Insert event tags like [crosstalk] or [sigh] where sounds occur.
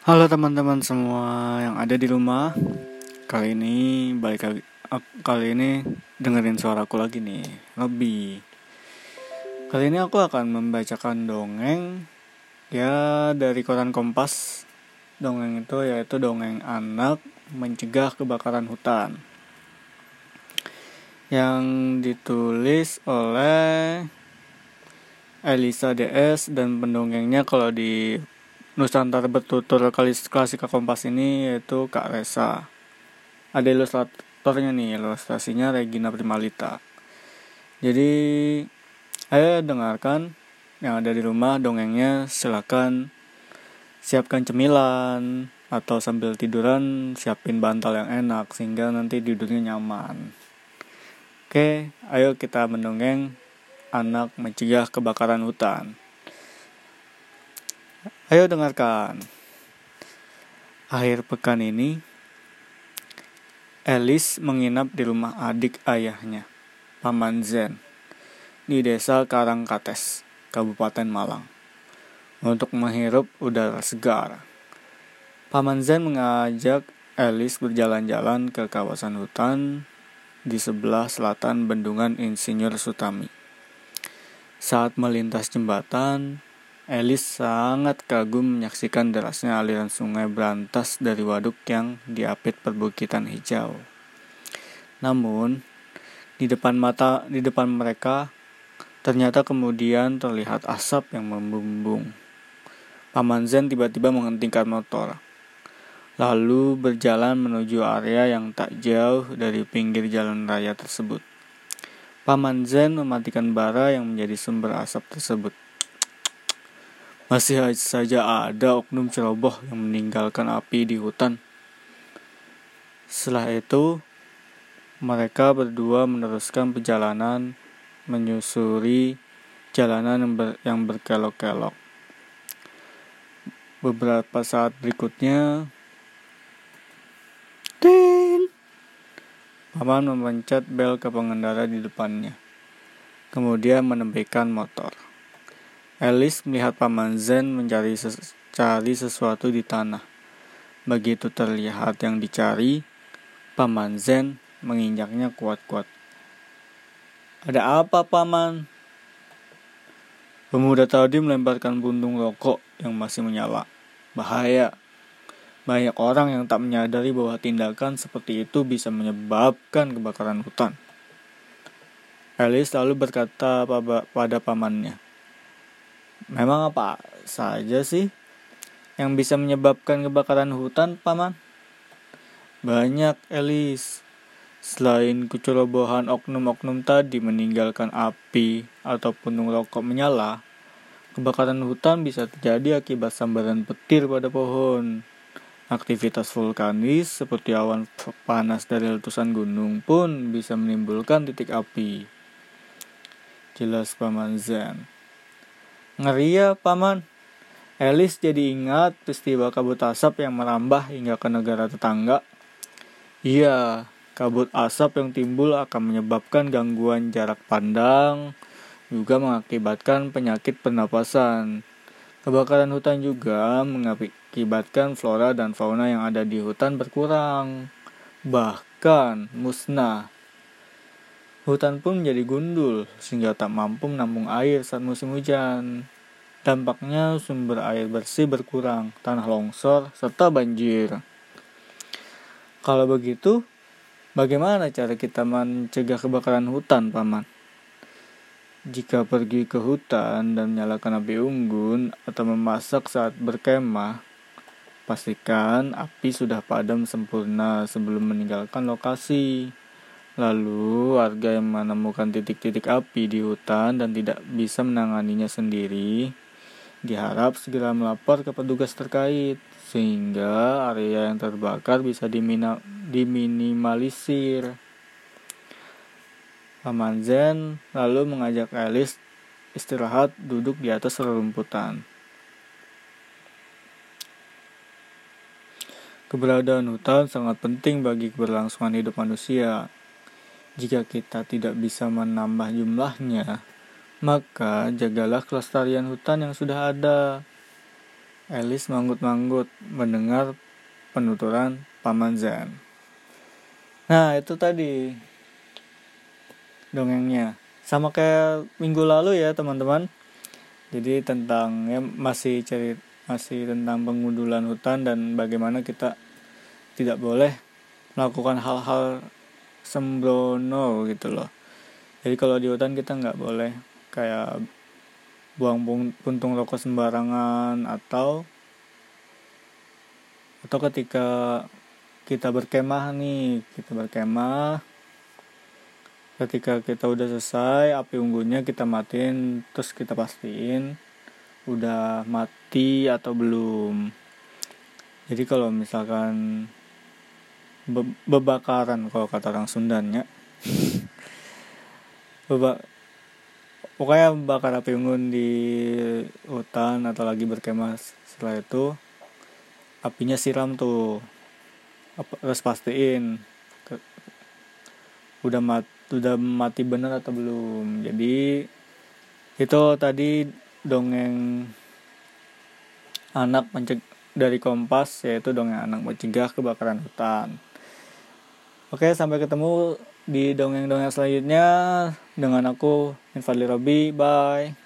Halo teman-teman semua yang ada di rumah. Kali ini balik lagi kali ini dengerin suaraku lagi nih, lebih. Kali ini aku akan membacakan dongeng ya dari koran Kompas. Dongeng itu yaitu dongeng anak mencegah kebakaran hutan. Yang ditulis oleh Elisa DS dan pendongengnya kalau di Nusantara Bertutur Klasika Kompas ini yaitu Kak Resa. Ada ilustratornya nih, ilustrasinya Regina Primalita. Jadi, ayo dengarkan yang ada di rumah dongengnya silakan siapkan cemilan atau sambil tiduran siapin bantal yang enak sehingga nanti tidurnya nyaman. Oke, ayo kita mendongeng anak mencegah kebakaran hutan. Ayo dengarkan. Akhir pekan ini, Elis menginap di rumah adik ayahnya, Paman Zen, di desa Karangkates, Kabupaten Malang, untuk menghirup udara segar. Paman Zen mengajak Elis berjalan-jalan ke kawasan hutan di sebelah selatan bendungan Insinyur Sutami. Saat melintas jembatan, Elis sangat kagum menyaksikan derasnya aliran sungai berantas dari waduk yang diapit perbukitan hijau. Namun, di depan mata di depan mereka ternyata kemudian terlihat asap yang membumbung. Paman Zen tiba-tiba menghentikan motor, lalu berjalan menuju area yang tak jauh dari pinggir jalan raya tersebut. Paman Zen mematikan bara yang menjadi sumber asap tersebut. Masih saja ada oknum ceroboh yang meninggalkan api di hutan. Setelah itu, mereka berdua meneruskan perjalanan menyusuri jalanan yang, ber, yang berkelok-kelok. Beberapa saat berikutnya, Tin! Paman memencet bel ke pengendara di depannya. Kemudian menepikan motor. Alice melihat Paman Zen mencari ses cari sesuatu di tanah. Begitu terlihat yang dicari, Paman Zen menginjaknya kuat-kuat. Ada apa, Paman? Pemuda tadi melemparkan buntung rokok yang masih menyala. Bahaya. Banyak orang yang tak menyadari bahwa tindakan seperti itu bisa menyebabkan kebakaran hutan. Alice lalu berkata pada pamannya, Memang apa saja sih yang bisa menyebabkan kebakaran hutan, Paman? Banyak, Elis. Selain kecerobohan oknum-oknum tadi meninggalkan api ataupun rokok menyala, kebakaran hutan bisa terjadi akibat sambaran petir pada pohon. Aktivitas vulkanis seperti awan panas dari letusan gunung pun bisa menimbulkan titik api. Jelas Paman Zen. Ngeri ya, Paman. Elis jadi ingat peristiwa kabut asap yang merambah hingga ke negara tetangga. Iya, kabut asap yang timbul akan menyebabkan gangguan jarak pandang, juga mengakibatkan penyakit pernapasan. Kebakaran hutan juga mengakibatkan flora dan fauna yang ada di hutan berkurang, bahkan musnah. Hutan pun menjadi gundul sehingga tak mampu menampung air saat musim hujan. Dampaknya sumber air bersih berkurang, tanah longsor, serta banjir. Kalau begitu, bagaimana cara kita mencegah kebakaran hutan, Paman? Jika pergi ke hutan dan menyalakan api unggun atau memasak saat berkemah, pastikan api sudah padam sempurna sebelum meninggalkan lokasi. Lalu, warga yang menemukan titik-titik api di hutan dan tidak bisa menanganinya sendiri, diharap segera melapor ke petugas terkait, sehingga area yang terbakar bisa diminimalisir. Paman Zen lalu mengajak Alice istirahat duduk di atas rerumputan. Keberadaan hutan sangat penting bagi keberlangsungan hidup manusia. Jika kita tidak bisa menambah jumlahnya, maka jagalah kelestarian hutan yang sudah ada. Elis manggut-manggut mendengar penuturan Paman Zan. Nah, itu tadi dongengnya. Sama kayak minggu lalu ya, teman-teman. Jadi tentang ya masih cari masih tentang pengundulan hutan dan bagaimana kita tidak boleh melakukan hal-hal sembrono gitu loh. Jadi kalau di hutan kita nggak boleh kayak buang puntung rokok sembarangan atau atau ketika kita berkemah nih kita berkemah ketika kita udah selesai api unggunnya kita matiin terus kita pastiin udah mati atau belum. Jadi kalau misalkan be bebakaran kalau kata orang Sundanya. [laughs] Beba pokoknya bakar api unggun di hutan atau lagi berkemah setelah itu apinya siram tuh. Harus pastiin ke, udah mat udah mati bener atau belum. Jadi itu tadi dongeng anak menceg dari Kompas yaitu dongeng anak mencegah kebakaran hutan oke sampai ketemu di dongeng-dongeng selanjutnya dengan aku Infadli Robi. Bye